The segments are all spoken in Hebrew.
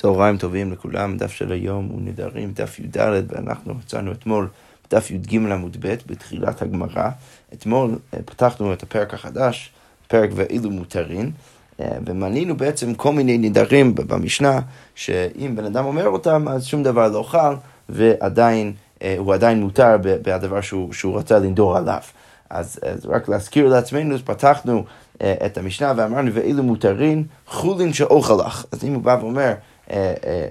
צהריים טובים לכולם, דף של היום הוא נדרים, דף י"ד, ואנחנו מצאנו אתמול דף י"ג עמוד ב' בתחילת הגמרא. אתמול אה, פתחנו את הפרק החדש, פרק ואילו מותרין, אה, ומנינו בעצם כל מיני נדרים במשנה, שאם בן אדם אומר אותם, אז שום דבר לא חל, ועדיין, אה, הוא עדיין מותר בדבר שהוא, שהוא רצה לנדור עליו. אז, אז רק להזכיר לעצמנו, אז פתחנו את המשנה ואמרנו, ואילו מותרין חולין שאוכל לך. אז אם הוא בא ואומר,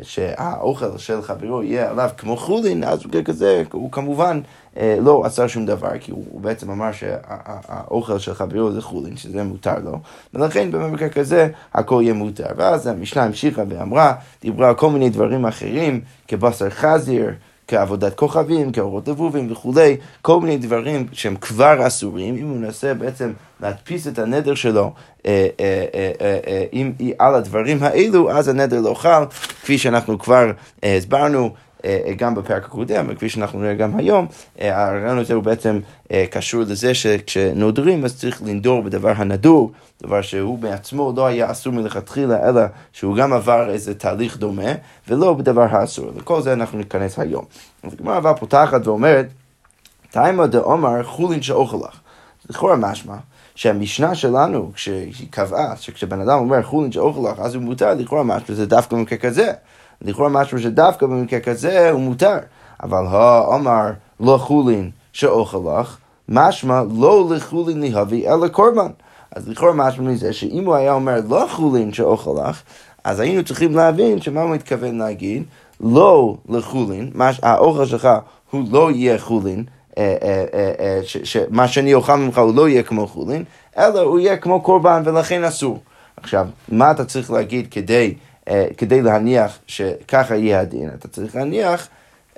שהאוכל של חברו יהיה עליו כמו חולין, אז כזה הוא כמובן אה, לא עשה שום דבר, כי הוא בעצם אמר שהאוכל של חברו זה חולין, שזה מותר לו, ולכן במקרה כזה הכל יהיה מותר. ואז המשנה המשיכה ואמרה, דיברה על כל מיני דברים אחרים, כבשר חזיר, כעבודת כוכבים, כאורות לבובים וכולי, כל מיני דברים שהם כבר אסורים, אם הוא מנסה בעצם להדפיס את הנדר שלו אה, אה, אה, אם על הדברים האלו, אז הנדר לא חל, כפי שאנחנו כבר הסברנו. גם בפרק הקודם, וכפי שאנחנו נראה גם היום, הרעיון הזה הוא בעצם קשור לזה שכשנודרים אז צריך לנדור בדבר הנדור, דבר שהוא בעצמו לא היה אסור מלכתחילה, אלא שהוא גם עבר איזה תהליך דומה, ולא בדבר האסור. לכל זה אנחנו ניכנס היום. אז הגמרא אבל פותחת ואומרת, תימא דאמר חולין שאוכל לך. לכאורה משמע. שהמשנה שלנו, כשהיא קבעה שכשבן אדם אומר חולין שאוכל לך, אז הוא מותר, לכאורה משהו זה דווקא במקרה כזה. לכאורה משהו שדווקא במקרה כזה הוא מותר. אבל האמר לא חולין שאוכל לך, משמע לא לחולין להביא אלא קורבן. אז לכאורה משמע מזה שאם הוא היה אומר לא חולין שאוכל לך, אז היינו צריכים להבין שמה הוא מתכוון להגיד, לא לחולין, האוכל שלך הוא לא יהיה חולין, אה, אה, אה, שמה שאני אוכל ממך הוא לא יהיה כמו חולין, אלא הוא יהיה כמו קורבן ולכן אסור. עכשיו, מה אתה צריך להגיד כדי, כדי להניח שככה יהיה הדין? אתה צריך להניח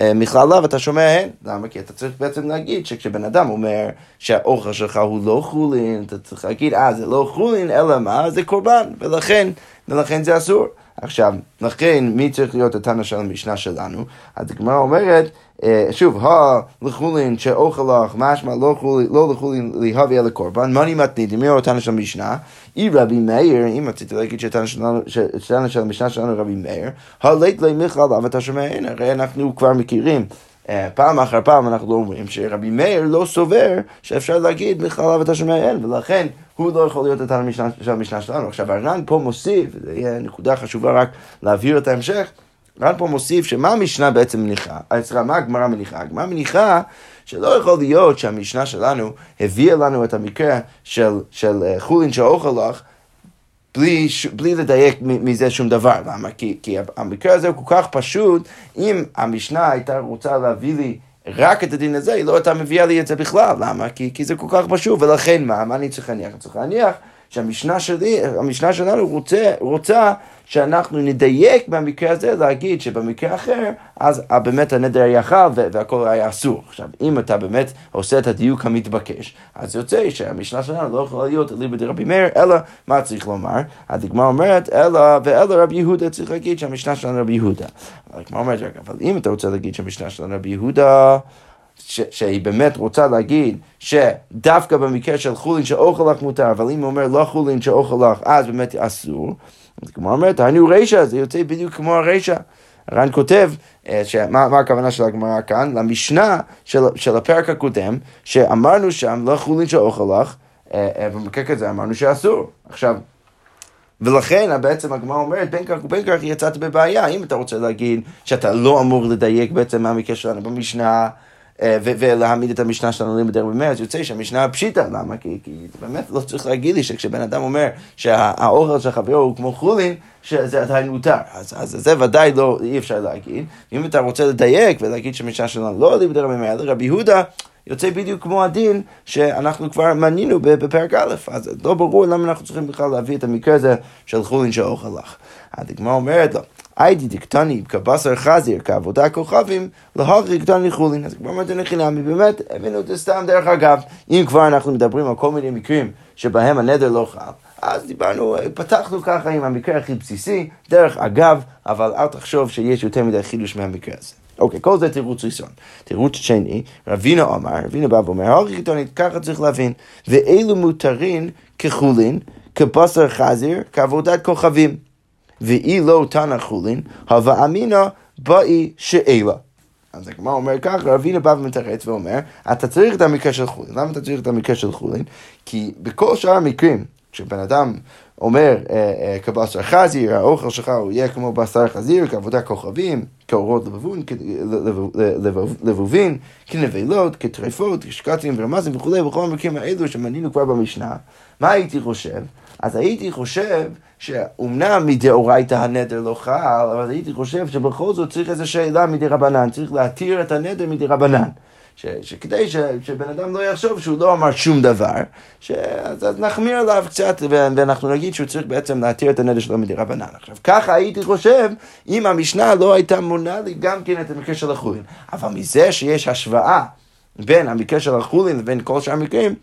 מכללה ואתה שומע הן. למה? כי אתה צריך בעצם להגיד שכשבן אדם אומר שהאוכל שלך הוא לא חולין, אתה צריך להגיד, אה, זה לא חולין, אלא מה? זה קורבן, ולכן, ולכן זה אסור. עכשיו, לכן, מי צריך להיות התנא של המשנה שלנו? אז הגמרא אומרת, אה, שוב, ה לחולין שאוכל לך, משמע לא, לא לחולין להביא אל הקורבן, מני מתנית, מי אותנו של המשנה? אי רבי מאיר, אם רציתי להגיד שתנא של המשנה שלנו רבי מאיר, הלית לי מיכל אב אתה שומע, הרי אנחנו כבר מכירים. אה, פעם אחר פעם אנחנו אומרים שרבי מאיר לא סובר שאפשר להגיד מיכל אב אתה שומע אין, ולכן הוא לא יכול להיות התנא של המשנה שלנו. עכשיו הר"ן פה מוסיף, זו יהיה נקודה חשובה רק להבהיר את ההמשך. רן פה מוסיף שמה המשנה בעצם מניחה, סליחה, מה הגמרא מניחה? הגמרא מניחה שלא יכול להיות שהמשנה שלנו הביאה לנו את המקרה של, של אה, חולין שאוכל לך בלי, בלי לדייק מזה שום דבר. למה? כי, כי המקרה הזה הוא כל כך פשוט, אם המשנה הייתה רוצה להביא לי רק את הדין הזה, היא לא הייתה מביאה לי את זה בכלל. למה? כי, כי זה כל כך פשוט, ולכן מה? מה אני צריך להניח? אני צריך להניח שהמשנה שלי, המשנה שלנו רוצה, רוצה שאנחנו נדייק במקרה הזה להגיד שבמקרה אחר, אז באמת הנדר היה חל והכל היה אסור. עכשיו, אם אתה באמת עושה את הדיוק המתבקש, אז יוצא שהמשנה שלנו לא יכולה להיות אליבא דרבי מאיר, אלא מה צריך לומר? הדגמר אומרת, אלא ואלא רבי יהודה צריך להגיד שהמשנה שלנו רבי יהודה. הדגמר אומרת, אבל אם אתה רוצה להגיד שהמשנה שלנו רבי יהודה, שהיא באמת רוצה להגיד שדווקא במקרה של חולין שאוכל לך מותר, אבל אם הוא אומר לא חולין שאוכל לך, אז באמת אסור. אז כמו אומרת, היינו רישא, זה יוצא בדיוק כמו הרישא. הר"ן כותב, אה, שמה, מה הכוונה של הגמרא כאן? למשנה של, של הפרק הקודם, שאמרנו שם לא חולין שאוכל לך, אה, אה, במקרה כזה אמרנו שאסור. עכשיו, ולכן בעצם הגמרא אומרת, בין כך ובין כך יצאת בבעיה. אם אתה רוצה להגיד שאתה לא אמור לדייק בעצם מהמקרה שלנו במשנה, ולהעמיד את המשנה שלנו מאיר, אז יוצא שהמשנה פשיטה, למה? כי, כי באמת לא צריך להגיד לי שכשבן אדם אומר שהאוכל של חברו הוא כמו חולין, שזה עדיין מותר. אז, אז זה ודאי לא, אי אפשר להגיד. אם אתה רוצה לדייק ולהגיד שהמשנה שלנו לא מאיר, אלא רבי יהודה, יוצא בדיוק כמו הדין שאנחנו כבר מנינו בפרק א', אז לא ברור למה אנחנו צריכים בכלל להביא את המקרה הזה של חולין שאוכל לך. הדגמרא אומרת לו, היידי דקטני כבשר חזיר כעבודה כוכבים, להגרי קטני חולין. אז כבר מתנה חינמי, באמת הבאנו את זה סתם דרך אגב. אם כבר אנחנו מדברים על כל מיני מקרים שבהם הנדר לא חל, אז דיברנו, פתחנו ככה עם המקרה הכי בסיסי, דרך אגב, אבל אל תחשוב שיש יותר מדי חידוש מהמקרה הזה. אוקיי, כל זה תירוץ ראשון. תירוץ שני, רבינו אמר, רבינו בא ואומר, הרי חיתונית, ככה צריך להבין, ואילו מותרים כחולין, כבשר חזיר, כעבודת כוכבים. ואי לא תנא חולין, הווה אמינא באי שאלה. אז הגמרא אומר ככה, רבינה בא ומתרץ ואומר, אתה צריך את המקרה של חולין. למה אתה צריך את המקרה של חולין? כי בכל שאר המקרים, כשבן אדם אומר, אה, אה, כבשר חזיר, האוכל שלך הוא יהיה כמו בשר חזיר, כעבודה כוכבים, כאורות לבובין, כנבלות, כטרפות, כשקצים ורמזים וכולי, בכל המקרים האלו שמנינו כבר במשנה, מה הייתי חושב? אז הייתי חושב שאומנם מדאורייתא הנדר לא חל, אבל הייתי חושב שבכל זאת צריך איזו שאלה מדי רבנן, צריך להתיר את הנדר מדי רבנן. ש, שכדי ש, שבן אדם לא יחשוב שהוא לא אמר שום דבר, ש, אז, אז נחמיר עליו קצת ואנחנו נגיד שהוא צריך בעצם להתיר את הנדר שלו מדי רבנן. עכשיו, ככה הייתי חושב אם המשנה לא הייתה מונה לי גם כן את המקרה של החולין. אבל מזה שיש השוואה בין המקרה של החולין לבין כל שאר המקרים,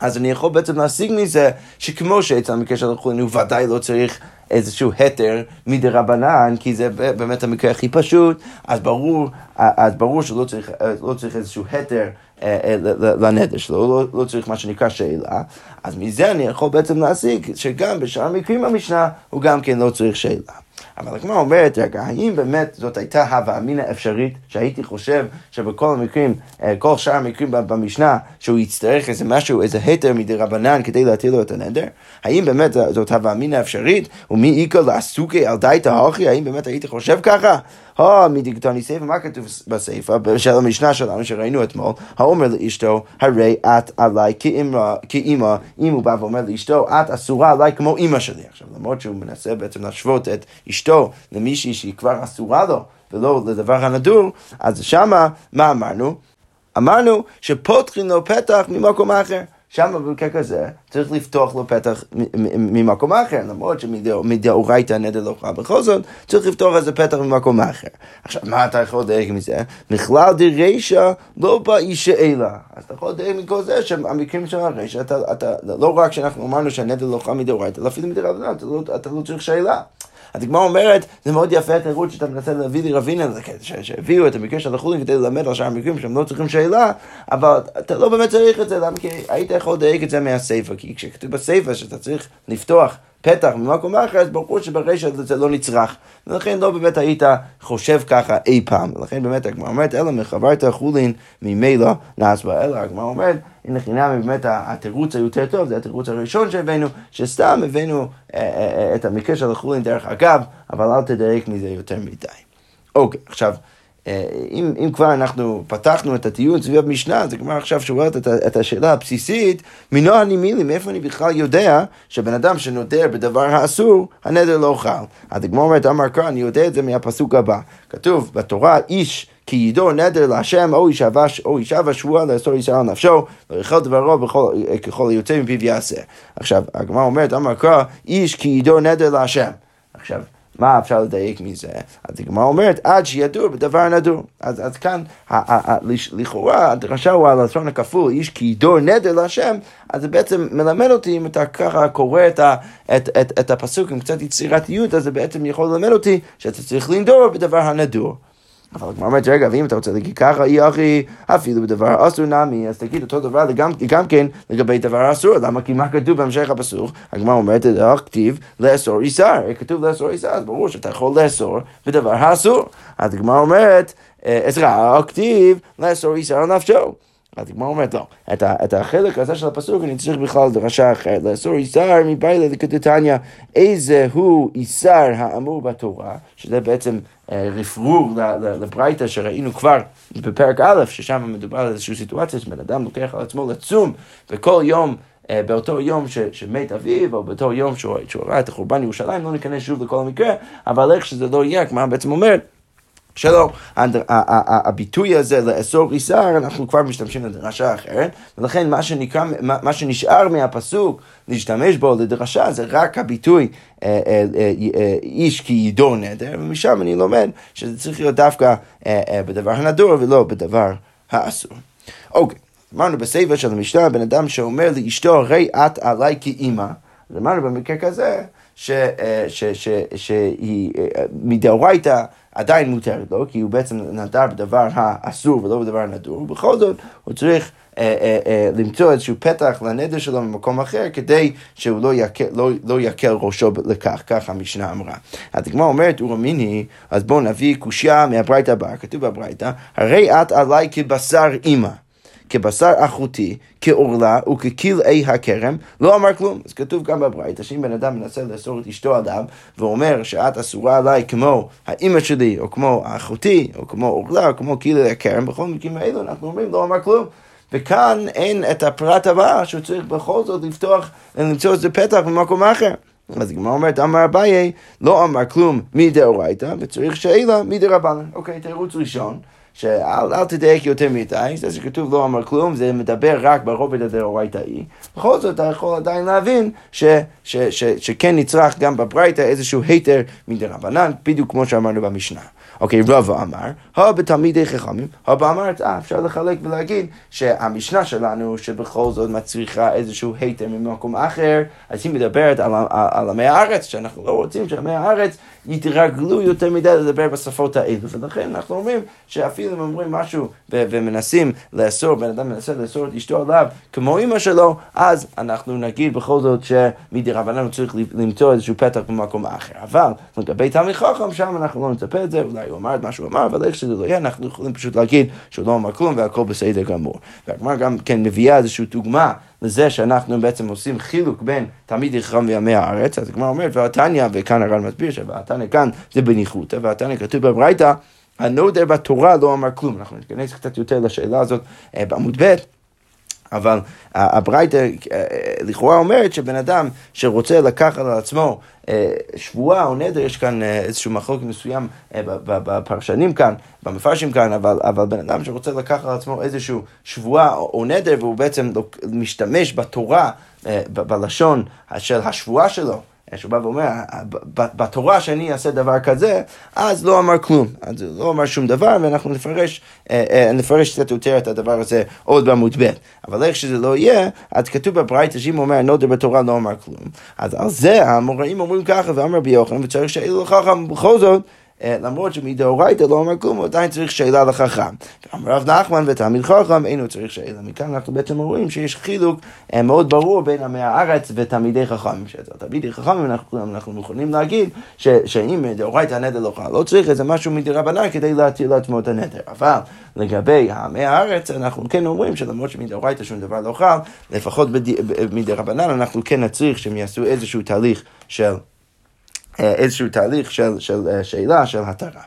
אז אני יכול בעצם להשיג מזה שכמו שאצל המקרה של החולין הוא ודאי לא צריך איזשהו היתר מדי רבנן, כי זה באמת המקרה הכי פשוט, אז ברור, אז ברור שלא צריך, לא צריך איזשהו היתר אה, אה, לנדר שלו, לא, לא צריך מה שנקרא שאלה, אז מזה אני יכול בעצם להשיג שגם בשאר המקרים במשנה הוא גם כן לא צריך שאלה. אבל הגמרא אומרת, רגע, האם באמת זאת הייתה הווה אמינא אפשרית, שהייתי חושב שבכל המקרים, אה, כל שאר המקרים במשנה, שהוא יצטרך איזה משהו, איזה היתר מדי רבנן כדי להטיל לו את הנדר? האם באמת זאת הווה אמינא אפשרית? ומי איכא לעסוקי על דייתא הוכי? האם באמת הייתי חושב ככה? הו, מדיגטוני סייפה, מה כתוב בסייפה של המשנה שלנו שראינו אתמול? האומר לאשתו, הרי את עליי כאימא, אם הוא בא ואומר לאשתו, את אסורה עליי כמו אימא שלי. עכשיו, למרות שהוא מנסה בעצם להשוות את אשתו למישהי שהיא כבר אסורה לו, ולא לדבר הנדור, אז שמה, מה אמרנו? אמרנו שפותחים לו פתח ממקום אחר. שם במקרה כזה צריך לפתוח לו פתח ממקום אחר, למרות שמדאורייתא נדר לא חל בכל זאת, צריך לפתוח איזה פתח ממקום אחר. עכשיו, מה אתה יכול לדייק מזה? בכלל דרישא לא באיש אלא. אז אתה יכול לדייק מכל זה שהמקרים של הרישא, אתה, אתה, לא רק שאנחנו אמרנו שהנדר לא חל מדאורייתא, אלא אפילו מדאורייתא, אתה, לא, אתה לא צריך שאלה. הדגמר אומרת, זה מאוד יפה התירוץ שאתה מנסה להביא לי רבינה, שהביאו את המקרה של החולין כדי ללמד על שאר המקרים שהם לא צריכים שאלה, אבל אתה לא באמת צריך את זה, למה? כי היית יכול לדייק את זה מהסיפא, כי כשכתוב בסיפא שאתה צריך לפתוח פתח ממקום אחר, אז ברור שברישא זה לא נצרך. ולכן לא באמת היית חושב ככה אי פעם. ולכן באמת הגמרא אומרת, אלא מחברת חולין ממילא נעש בה. אלא הגמרא אומרת, הנה חינם באמת התירוץ היותר טוב, זה התירוץ הראשון שהבאנו, שסתם הבאנו אה, אה, אה, את המקרה של החולין דרך אגב, אבל אל תדייק מזה יותר מדי. אוקיי, עכשיו. אה, אם, אם כבר אנחנו פתחנו את הטיעון סביב המשנה, אז הגמרא עכשיו שואלת את, את השאלה הבסיסית, מנו אני מילי, מאיפה אני בכלל יודע שבן אדם שנודר בדבר האסור, הנדר לא חל. אז הגמרא אומרת, אמר קרא, אני יודע את זה מהפסוק הבא. כתוב בתורה, איש כי ידור נדר להשם, או אישה ושבועה לאסור ישראל על נפשו, ויכל דברו בכל, ככל היוצא מפיו יעשה. עכשיו, הגמרא אומרת, אמר קרא, איש כי ידור נדר להשם. עכשיו, מה אפשר לדייק מזה? אז הגמרא אומרת, עד שידור בדבר נדור. אז, אז כאן, לכאורה, הדרשה הוא על הלשון הכפול, איש כי ידור נדר להשם, אז זה בעצם מלמד אותי, אם אתה ככה קורא את, ה, את, את, את הפסוק עם קצת יצירתיות, אז זה בעצם יכול ללמד אותי שאתה צריך לנדור בדבר הנדור. אבל הגמרא אומרת, רגע, ואם אתה רוצה להגיד ככה, אי אחי, אפילו בדבר אסור נמי, אז תגיד אותו דבר גם, גם כן לגבי דבר אסור, למה? כי מה כתוב בהמשך הפסוק? הגמרא אומרת, כתיב לאסור איסר, כתוב לאסור איסר, אז ברור שאתה יכול לאסור בדבר האסור. אז הגמרא אומרת, סליחה, כתיב לאסור איסר על נפשו. אז הגמרא אומרת, לא, את, ה, את החלק הזה של הפסוק אני צריך בכלל דרשה אחרת, לאסור איסר מביילה לקטטניה, איזה הוא איסר האמור בתורה, שזה בעצם אה, רפרור לברייתא שראינו כבר בפרק א', ששם מדובר על איזושהי סיטואציה שבן אדם לוקח על עצמו לצום בכל יום אה, באותו יום ש, שמת אביו, או באותו יום שהוא, ראה את החורבן ירושלים, לא ניכנס שוב לכל המקרה, אבל איך שזה לא יהיה, כמו בעצם אומרת, שלא, הביטוי הזה לאסור איסר, אנחנו כבר משתמשים לדרשה אחרת, ולכן מה, שנקרא, מה שנשאר מהפסוק להשתמש בו לדרשה זה רק הביטוי אה, אה, אה, איש כי ידור נדר, ומשם אני לומד שזה צריך להיות דווקא בדבר הנדור ולא בדבר האסור. אוקיי, אמרנו בסבב של המשנה, בן אדם שאומר לאשתו, הרי את עליי כאימא, אז אמרנו במקרה כזה, שהיא מדאורייתא עדיין מותרת לו, כי הוא בעצם נדר בדבר האסור ולא בדבר הנדור, ובכל זאת הוא צריך אה, אה, אה, למצוא איזשהו פתח לנדר שלו במקום אחר, כדי שהוא לא יקל, לא, לא יקל ראשו לכך, כך המשנה אמרה. אז הגמרא אומרת, אורמיני, אז בואו נביא קושייה מהברייתא הבאה, כתוב בברייתא, הרי את עליי כבשר אימא. כבשר אחותי, כעורלה וככלאי הכרם, לא אמר כלום. אז כתוב גם בברייתא, שאם בן אדם מנסה לאסור את אשתו עליו, ואומר שאת אסורה עליי כמו האימא שלי, או כמו אחותי, או כמו עורלה, או כמו כלאי הכרם, בכל מקרים האלו אנחנו אומרים לא אמר כלום. וכאן אין את הפרט הבא שהוא צריך בכל זאת לפתוח, למצוא איזה פתח במקום אחר. אז הגמרא אומרת, אמר אביי, לא אמר כלום מדאורייתא, וצריך שאלה מדרבנן. אוקיי, תירוץ ראשון. שאל תדייק יותר מדי, זה שכתוב לא אמר כלום, זה מדבר רק ברובד הדאורייתאי. בכל זאת, אתה יכול עדיין להבין ש, ש, ש, שכן נצרך גם בברייתא איזשהו היתר מדרבנן, בדיוק כמו שאמרנו במשנה. אוקיי, רבא אמר, הא בתלמידי חכמים, רבא אמר, אה, אפשר לחלק ולהגיד שהמשנה שלנו, שבכל זאת מצריכה איזשהו היתר ממקום אחר, אז היא מדברת על, על, על עמי הארץ, שאנחנו לא רוצים שעמי הארץ יתרגלו יותר מדי לדבר בשפות האלו, ולכן אנחנו אומרים שאפילו אם אומרים משהו ו- ומנסים לאסור, בן אדם מנסה לאסור את אשתו עליו כמו אמא שלו, אז אנחנו נגיד בכל זאת שמדי רבננו צריך למצוא איזשהו פתח במקום אחר. אבל לגבי תלמיד חכם, שם אנחנו לא נצפה את זה, אולי הוא אמר את מה שהוא אמר, אבל איך שזה לא יהיה, אנחנו יכולים פשוט להגיד שהוא לא אמר כלום והכל בסדר גמור. והגמר גם כן מביאה איזושהי דוגמה לזה שאנחנו בעצם עושים חילוק בין תלמיד חכם וימי הארץ, אז הגמרא אומרת, והתניא, וכאן הר"ן מסביר שהתניא כאן זה בניחותא, והתניא כתוב בברייתא, הנודר בתורה לא אמר כלום. אנחנו ניכנס קצת יותר לשאלה הזאת אה, בעמוד ב'. אבל הברייתא אה, לכאורה אומרת שבן אדם שרוצה לקחת על עצמו אה, שבועה או נדר, יש כאן איזשהו מחלוק מסוים בפרשנים כאן, במפרשים כאן, אבל, אבל בן אדם שרוצה לקחת על עצמו איזשהו שבועה או נדר והוא בעצם משתמש בתורה, בלשון של השבועה שלו. שהוא בא ואומר, בתורה שאני אעשה דבר כזה, אז לא אמר כלום, אז לא אמר שום דבר, ואנחנו נפרש, אה, אה, נפרש קצת יותר את הדבר הזה עוד בעמוד ב'. אבל איך שזה לא יהיה, אז כתוב בברייתא שאם הוא אומר נודר בתורה לא אמר כלום, אז על זה המוראים אומרים ככה, ואמר ביוחנן, וצריך שאילו לחכם בכל זאת. אה, למרות שמדאורייתא לא אומר כלום, הוא עדיין צריך שאלה לחכם. ואמר רב נחמן ותלמיד חכם, אינו צריך שאלה. מכאן אנחנו בעצם רואים שיש חילוק אה, מאוד ברור בין עמי הארץ ותלמידי חכמים. תלמידי חכמים אנחנו, אנחנו יכולים להגיד ש, שאם דאורייתא הנדר לא חל, לא צריך איזה משהו מדרבנן כדי להטיל לעצמו את הנדר. אבל לגבי עמי הארץ, אנחנו כן אומרים שלמרות שמדאורייתא שום דבר לא חל, לפחות מדרבנן אנחנו כן נצריך שהם יעשו איזשהו תהליך של... אה, איזשהו תהליך של, של אה, שאלה של התרה.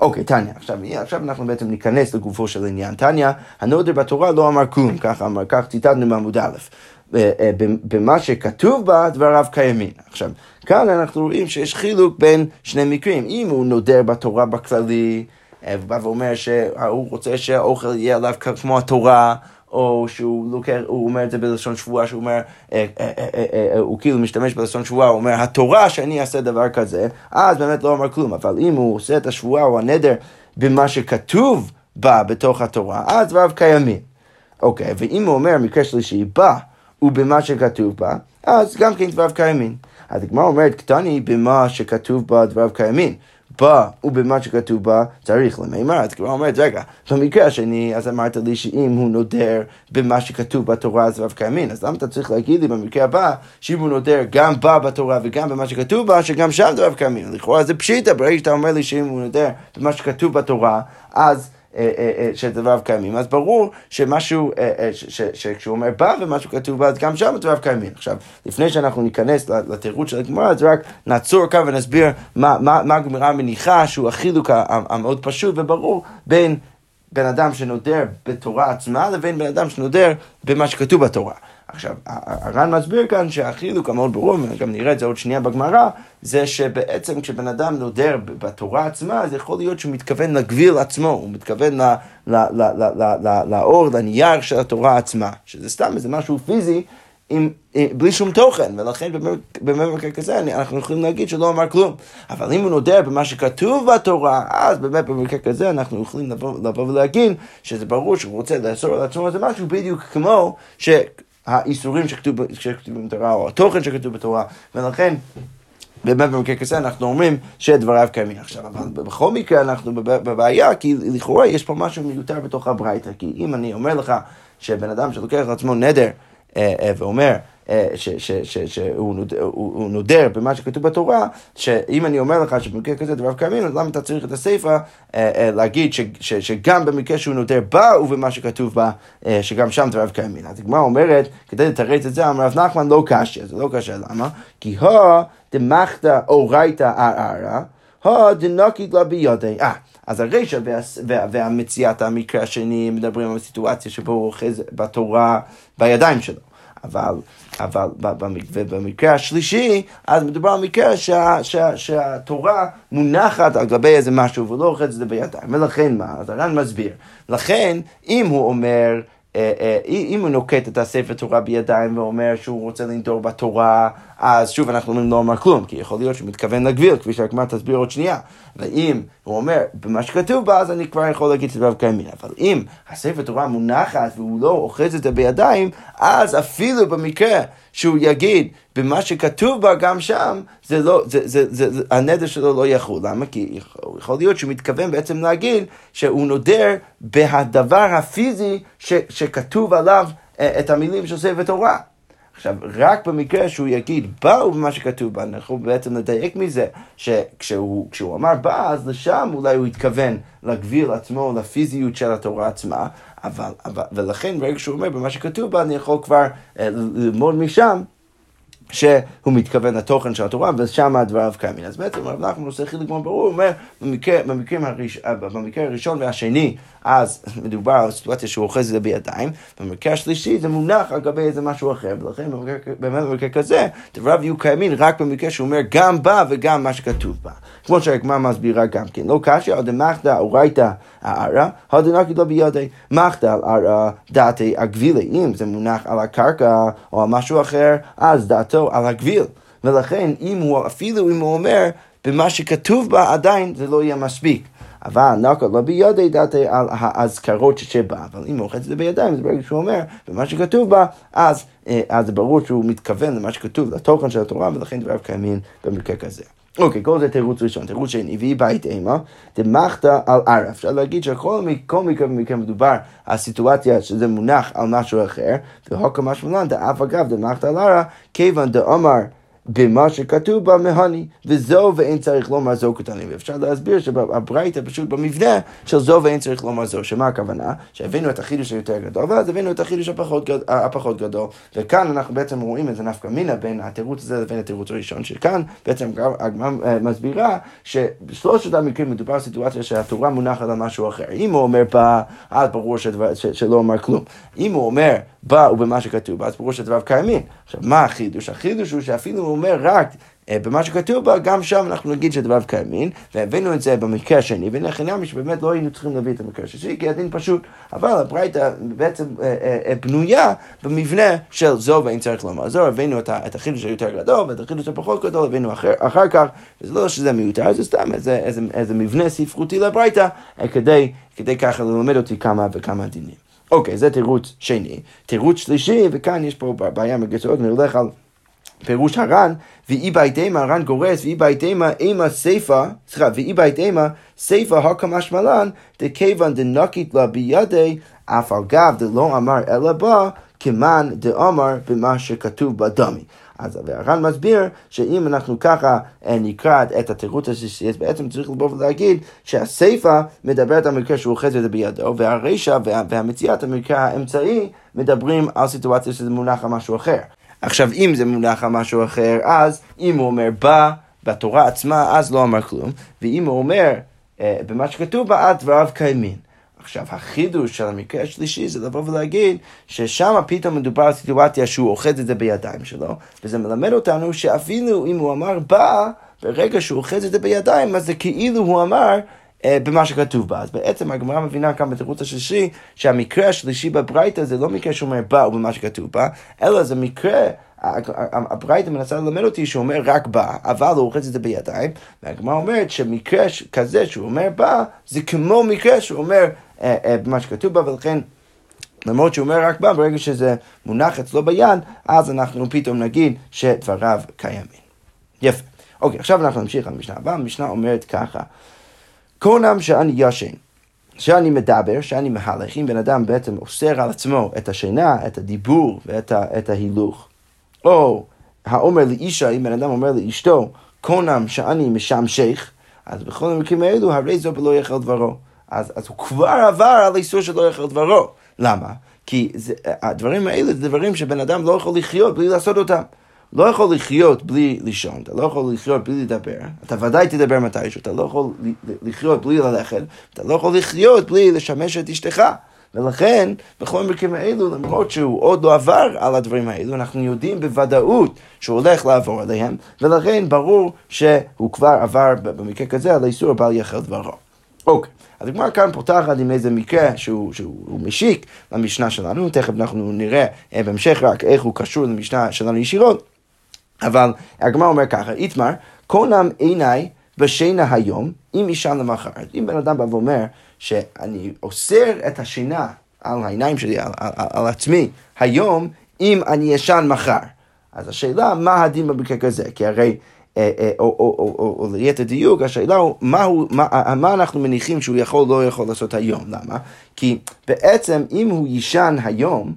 אוקיי, טניה, עכשיו, עכשיו אנחנו בעצם ניכנס לגופו של עניין. טניה, הנודר בתורה לא אמר כלום, כך אמר, כך ציטטנו בעמוד א'. אה, במה שכתוב בה, דבריו קיימים. עכשיו, כאן אנחנו רואים שיש חילוק בין שני מקרים. אם הוא נודר בתורה בכללי, ובא ואומר שהוא רוצה שהאוכל יהיה עליו כמו התורה, או שהוא לוקח, הוא אומר את זה בלשון שבועה, שהוא אומר, אה, אה, אה, הוא כאילו משתמש בלשון שבועה, הוא אומר, התורה שאני אעשה דבר כזה, אז באמת לא אומר כלום, אבל אם הוא עושה את השבועה או הנדר במה שכתוב בה בתוך התורה, אז דבריו קיימים. אוקיי, ואם הוא אומר מקרה שלישי, בה ובמה שכתוב בה, אז גם כן דבריו קיימים. אז הגמרא אומרת, קטני במה שכתוב בה דבריו קיימים. בה ובמה שכתוב בה צריך למימר. אז כבר אומרת, רגע, במקרה השני, אז אמרת לי שאם הוא נודר במה שכתוב בתורה אז רב קיימין, אז למה אתה צריך להגיד לי במקרה הבא, שאם הוא נודר גם בה בתורה וגם במה שכתוב בה, שגם שם זה רב קיימין. לכאורה זה פשיטה, ברגע שאתה אומר לי שאם הוא נודר במה שכתוב בתורה, אז... אה, אה, אה, שדבריו קיימים, אז ברור שמשהו, שכשהוא אומר בא ומשהו כתוב בה, אז גם שם דבריו קיימים. עכשיו, לפני שאנחנו ניכנס לתירוץ של הגמרא, אז רק נעצור כאן ונסביר מה הגמרא מניחה, שהוא החילוק המאוד פשוט וברור בין בן אדם שנודר בתורה עצמה לבין בן אדם שנודר במה שכתוב בתורה. עכשיו, הר"ן מסביר כאן שהחילוק המאוד ברור, וגם נראה את זה עוד שנייה בגמרא, זה שבעצם כשבן אדם נודר בתורה עצמה, אז יכול להיות שהוא מתכוון לגביל עצמו, הוא מתכוון לאור, לנייר של התורה עצמה, שזה סתם איזה משהו פיזי. עם, אה, בלי שום תוכן, ולכן במקרה כזה אנחנו יכולים להגיד שלא אמר כלום. אבל אם הוא נודר במה שכתוב בתורה, אז באמת במקרה כזה אנחנו יכולים לבוא, לבוא ולהגיד שזה ברור שהוא רוצה לאסור על עצמו איזה משהו בדיוק כמו ש... האיסורים שכתובים בתורה, או התוכן שכתוב בתורה, ולכן באמת במקרה כזה אנחנו אומרים שדבריו קיימים. עכשיו, אבל בכל מקרה אנחנו בבעיה, כי לכאורה יש פה משהו מיותר בתוך הברייתא, כי אם אני אומר לך שבן אדם שלוקח לעצמו נדר אה, אה, ואומר, שהוא נודר במה שכתוב בתורה, שאם אני אומר לך שבמקרה כזה דבריו קיימים, אז למה אתה צריך את הסיפא להגיד שגם במקרה שהוא נודר בה ובמה שכתוב בה, שגם שם דבריו קיימים. אז הגמרא אומרת, כדי לתרץ את זה, אמר רב נחמן לא קשה, זה לא קשה, למה? כי הו דמחתא אורייתא ערערא, הו דנקית לה בידי. אה, אז הרשע והמציאת המקרה השני מדברים על הסיטואציה שבו הוא אוחז בתורה בידיים שלו. אבל, אבל במקרה השלישי, אז מדובר על מקרה שה, שה, שהתורה מונחת על גבי איזה משהו ולא אוחז את זה בידיים. ולכן מה? אז הר"ן מסביר. לכן, אם הוא אומר... אה, אה, אם הוא נוקט את הספר תורה בידיים ואומר שהוא רוצה לנדור בתורה, אז שוב אנחנו אומרים לא אומר כלום, כי יכול להיות שהוא מתכוון לגביל, כפי שהגמרא תסביר עוד שנייה. ואם הוא אומר, במה שכתוב בה, אז אני כבר יכול להגיד שדבריו קיימים. אבל אם הספר תורה מונחת והוא לא אוחז את זה בידיים, אז אפילו במקרה שהוא יגיד, במה שכתוב בה גם שם, זה לא, זה, זה, זה, זה, הנדר שלו לא יחול. למה? כי יכול, יכול להיות שהוא מתכוון בעצם להגיד שהוא נודר בהדבר הפיזי ש, שכתוב עליו אה, את המילים של ספר תורה. עכשיו, רק במקרה שהוא יגיד באו במה שכתוב בה, אנחנו בעצם נדייק מזה, שכשהוא אמר בא, אז לשם אולי הוא התכוון לגביל עצמו לפיזיות של התורה עצמה, אבל, אבל ולכן ברגע שהוא אומר במה שכתוב בה, אני יכול כבר אה, ללמוד משם. שהוא מתכוון לתוכן של התורה, ושם הדבריו קיימים. אז בעצם הרב נחמן עושה חילוק מאוד ברור, הוא אומר, במקרה, במקרה, הראש, במקרה הראשון והשני, אז מדובר על סיטואציה שהוא אוחז את זה בידיים, במקרה השלישי זה מונח על גבי איזה משהו אחר, ולכן באמת במקרה כזה, דבריו יהיו קיימים רק במקרה שהוא אומר גם בה וגם מה שכתוב בה. כמו שהגמרא מסבירה גם כן. לא קשיא, או דמחתא אורייתא הערה, הדנקי לא בידי. מחתא על ערא דעתי הגבילי. אם זה מונח על הקרקע או על משהו אחר, אז דעתו על הגביל. ולכן, אם הוא, אפילו אם הוא אומר, במה שכתוב בה עדיין זה לא יהיה מספיק. אבל נקה לא בידי דעתי על האזכרות שבה, אבל אם הוא אוחז את זה בידיים, זה ברגע שהוא אומר, במה שכתוב בה, אז, אה, זה ברור שהוא מתכוון למה שכתוב, לתוכן של התורה, ולכן דבריו קיימים במקרה כזה. אוקיי, כל זה תירוץ ראשון. תירוץ שני, והיא בית אימה, דמחתא על ערף. אפשר להגיד שכל מקרה ומקרה מדובר על סיטואציה שזה מונח על משהו אחר, והוקם משמעלן דאף אגב דמחתא על ערף, כיוון דאמר במה שכתוב בה מהני, וזו ואין צריך לומר זו קטנים. ואפשר להסביר שהברייתא פשוט במבנה של זו ואין צריך לומר זו, שמה הכוונה? שהבאנו את החידוש היותר גדול, ואז הבאנו את החידוש הפחות, הפחות גדול. וכאן אנחנו בעצם רואים איזה נפקא מינה בין התירוץ הזה לבין התירוץ הראשון, שכאן בעצם הגמרא אה, מסבירה שבשלושת המקרים מדובר על סיטואציה שהתורה מונחת על משהו אחר. אם הוא אומר בה, אז ברור שדבר, ש, שלא אומר כלום. אם הוא אומר בה ובמה שכתוב בה, אז ברור שדבריו קיימים. עכשיו, מה החידוש? החידוש הוא שאפילו אומר רק אה, במה שכתוב בה, גם שם אנחנו נגיד שדבריו קיימים, והבאנו את זה במקרה השני, ונכנעמי שבאמת לא היינו צריכים להביא את המקרה השני, כי הדין פשוט, אבל הברייתא בעצם אה, אה, בנויה במבנה של זו ואין צריך לומר זו, הבאנו את החידוש היותר גדול ואת החידוש הפחות גדול, הבאנו אחר, אחר כך, וזה לא שזה מיותר, זה סתם איזה, איזה, איזה מבנה ספרותי לברייתא, כדי, כדי ככה ללמד אותי כמה וכמה דינים. אוקיי, זה תירוץ שני. תירוץ שלישי, וכאן יש פה בעיה מגצות, נלך על... פירוש הר"ן, ואי בהתאמה, הר"ן גורס, ואי בהתאמה אימה סיפה, סליחה, ואי בהתאמה סיפה הקמה שמלן, דכיוון דנקית לה בידי, אף על גב דלא אמר אלא בה, כמאן דאמר במה שכתוב בדמי. אז הר"ן מסביר שאם אנחנו ככה אה, נקרא את התירוץ השישי, אז בעצם צריך לבוא ולהגיד שהסיפא מדברת על מקרה שהוא אוחז את זה בידו, והרישא והמציאת המקרה האמצעי מדברים על סיטואציה שזה מונח על משהו אחר. עכשיו, אם זה מונח על משהו אחר, אז אם הוא אומר בא בתורה עצמה, אז לא אמר כלום, ואם הוא אומר אה, במה שכתוב בה, אז דבריו קיימים. עכשיו, החידוש של המקרה השלישי זה לבוא ולהגיד ששם פתאום מדובר על סיטואציה שהוא אוחז את זה בידיים שלו, וזה מלמד אותנו שאפילו אם הוא אמר בא, ברגע שהוא אוחז את זה בידיים, אז זה כאילו הוא אמר במה שכתוב בה. אז בעצם הגמרא מבינה כאן בתירוץ השלישי, שהמקרה השלישי בברייתא זה לא מקרה שאומר בא ובמה שכתוב בה, אלא זה מקרה... הברייתא מנסה ללמד אותי שהוא אומר רק בא, אבל הוא אוחז את זה בידיים, והגמרא אומרת שמקרה כזה שהוא אומר בא, זה כמו מקרה שהוא אומר אה, אה, במה שכתוב בה, ולכן למרות שהוא אומר רק בא, ברגע שזה מונח אצלו ביד, אז אנחנו פתאום נגיד שדבריו קיימים. יפה. אוקיי, עכשיו אנחנו נמשיך על המשנה הבאה, המשנה אומרת ככה, קונם שאני ישן. שאני מדבר, שאני מהלך, אם בן אדם בעצם אוסר על עצמו את השינה, את הדיבור ואת ה, את ההילוך, או האומר לאישה, אם בן אדם אומר לאשתו, קונם שאני משמשך, אז בכל המקרים האלו, הרי זו בלא יחל דברו. אז, אז הוא כבר עבר על איסור שלא יחל דברו. למה? כי זה, הדברים האלה זה דברים שבן אדם לא יכול לחיות בלי לעשות אותם. לא יכול לחיות בלי לישון, אתה לא יכול לחיות בלי לדבר, אתה ודאי תדבר מתישהו, אתה לא יכול לחיות בלי ללכת, אתה לא יכול לחיות בלי לשמש את אשתך. ולכן, בכל המקרים האלו, למרות שהוא עוד לא עבר על הדברים האלו, אנחנו יודעים בוודאות שהוא הולך לעבור עליהם, ולכן ברור שהוא כבר עבר במקרה כזה על האיסור בל יחל דברו. אוקיי. אז הגמרא כאן פותחת עם איזה מקרה שהוא, שהוא משיק למשנה שלנו, תכף אנחנו נראה אה, בהמשך רק איך הוא קשור למשנה שלנו ישירות, אבל הגמרא אומר ככה, איתמר, קונם עיניי בשינה היום, אם אישה למחר. אם בן אדם בא ואומר שאני אוסר את השינה על העיניים שלי, על, על, על עצמי, היום, אם אני ישן מחר. אז השאלה, מה הדין במקרה כזה? כי הרי... אה, אה, או, או, או, או, או ליתר דיוק, השאלה הוא מה, הוא, מה, מה אנחנו מניחים שהוא יכול לא יכול לעשות היום, למה? כי בעצם אם הוא יישן היום,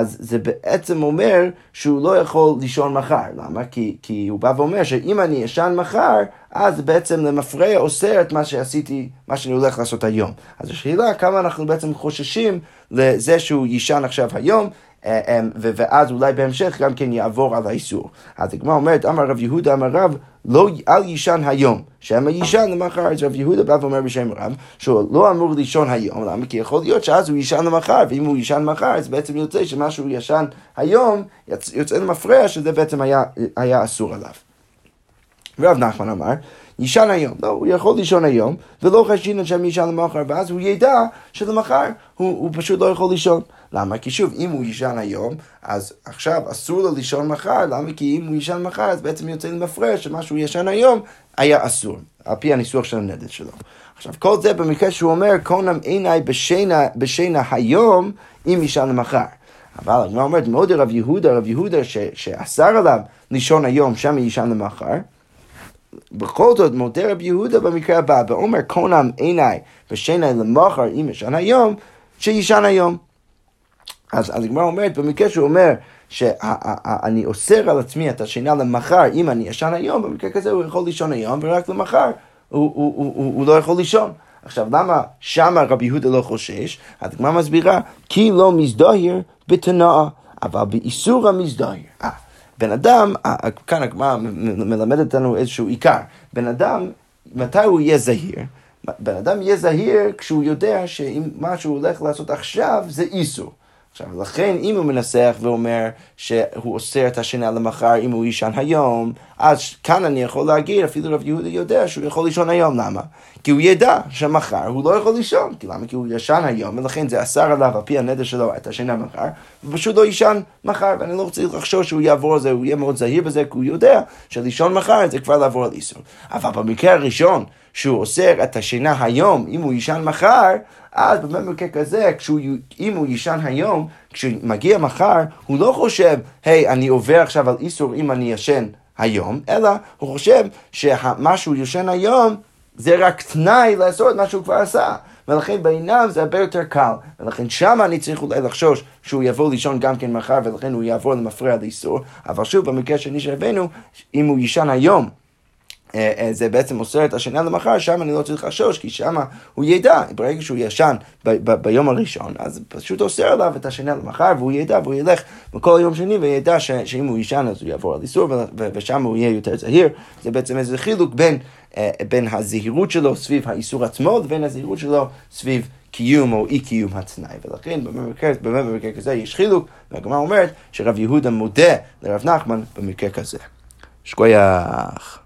אז זה בעצם אומר שהוא לא יכול לישון מחר. למה? כי, כי הוא בא ואומר שאם אני ישן מחר, אז בעצם למפרע אוסר את מה שעשיתי, מה שאני הולך לעשות היום. אז השאלה כמה אנחנו בעצם חוששים לזה שהוא יישן עכשיו היום, ואז אולי בהמשך גם כן יעבור על האיסור. אז הגמרא אומרת, אמר רב יהודה אמר רב, לא, אל יישן היום, שמא יישן למחר. אז רב יהודה בא ואומר בשם רב, שהוא לא אמור לישון היום, למה? כי יכול להיות שאז הוא יישן למחר, ואם הוא יישן מחר, אז בעצם יוצא שמה שהוא ישן היום, יוצא למפרע, שזה בעצם היה, היה אסור עליו. רב נחמן אמר, יישן היום. לא, הוא יכול לישון היום, ולא חשינן שם יישן למחר, ואז הוא ידע שלמחר הוא, הוא פשוט לא יכול לישון. למה? כי שוב, אם הוא יישן היום, אז עכשיו אסור לו לישון מחר, למה? כי אם הוא יישן מחר, אז בעצם יוצא למפרש שמה שהוא ישן היום היה אסור, על פי הניסוח של הנדל שלו. עכשיו, כל זה במקרה שהוא אומר, קונם עיניי בשינה, בשינה היום, אם יישן למחר. אבל הגמרא אומרת, מאוד רב יהודה, רב יהודה ש, שאסר עליו לישון היום, שם יישן למחר. בכל זאת מודה רב יהודה במקרה הבא, ואומר קונם עיניי בשינה למחר, אם ישן היום, שישן היום. אז הגמרא אומרת, במקרה שהוא אומר שאני אוסר על עצמי את השינה למחר, אם אני ישן היום, במקרה כזה הוא יכול לישון היום, ורק למחר הוא, הוא, לא יכול לישון. עכשיו, למה שמה רבי יהודה לא חושש? אז הגמרא מסבירה, כי לא מזדהיר בתנאה, אבל באיסור המזדהיר. בן אדם, כאן הגמרא מלמדת אותנו איזשהו עיקר. בן אדם, מתי הוא יהיה זהיר? בן אדם יהיה זהיר כשהוא יודע שאם מה שהוא הולך לעשות עכשיו זה איסור. עכשיו, לכן אם הוא מנסח ואומר שהוא אוסר את השינה למחר אם הוא יישן היום, אז כאן אני יכול להגיד, אפילו רב יהודה יודע שהוא יכול לישון היום, למה? כי הוא ידע שמחר הוא לא יכול לישון, כי למה? כי הוא ישן היום, ולכן זה אסר עליו על פי הנדר שלו את השינה מחר, ופשוט לא יישן מחר, ואני לא רוצה לחשוב שהוא יעבור על זה, הוא יהיה מאוד זהיר בזה, כי הוא יודע שלישון מחר זה כבר לעבור על איסור. אבל במקרה הראשון, שהוא אוסר את השינה היום, אם הוא יישן מחר, אז במקרה כזה, כשהוא, אם הוא יישן היום, כשמגיע מחר, הוא לא חושב, היי, hey, אני עובר עכשיו על איסור אם אני ישן היום, אלא הוא חושב שמה שהוא ישן היום זה רק תנאי לעשות מה שהוא כבר עשה. ולכן בעיניו זה הרבה יותר קל. ולכן שם אני צריך אולי לחשוש שהוא יבוא לישון גם כן מחר, ולכן הוא יעבור למפרע לאיסור. אבל שוב, במקרה שני שהבאנו, אם הוא יישן היום זה בעצם מוסר את השינה למחר, שם אני לא צריך לחשוש, כי שם הוא ידע, ברגע שהוא ישן ב- ב- ביום הראשון, אז פשוט אוסר עליו את השינה למחר, והוא ידע, והוא ילך בכל יום שני, וידע ש- שאם הוא ישן אז הוא יעבור על איסור, ו- ושם הוא יהיה יותר זהיר. זה בעצם איזה חילוק בין, אה, בין הזהירות שלו סביב האיסור עצמו, לבין הזהירות שלו סביב קיום או אי קיום התנאי. ולכן במקרה, באמת במקרה כזה יש חילוק, והגמרא אומרת שרב יהודה מודה לרב נחמן במקרה כזה. שכוייח.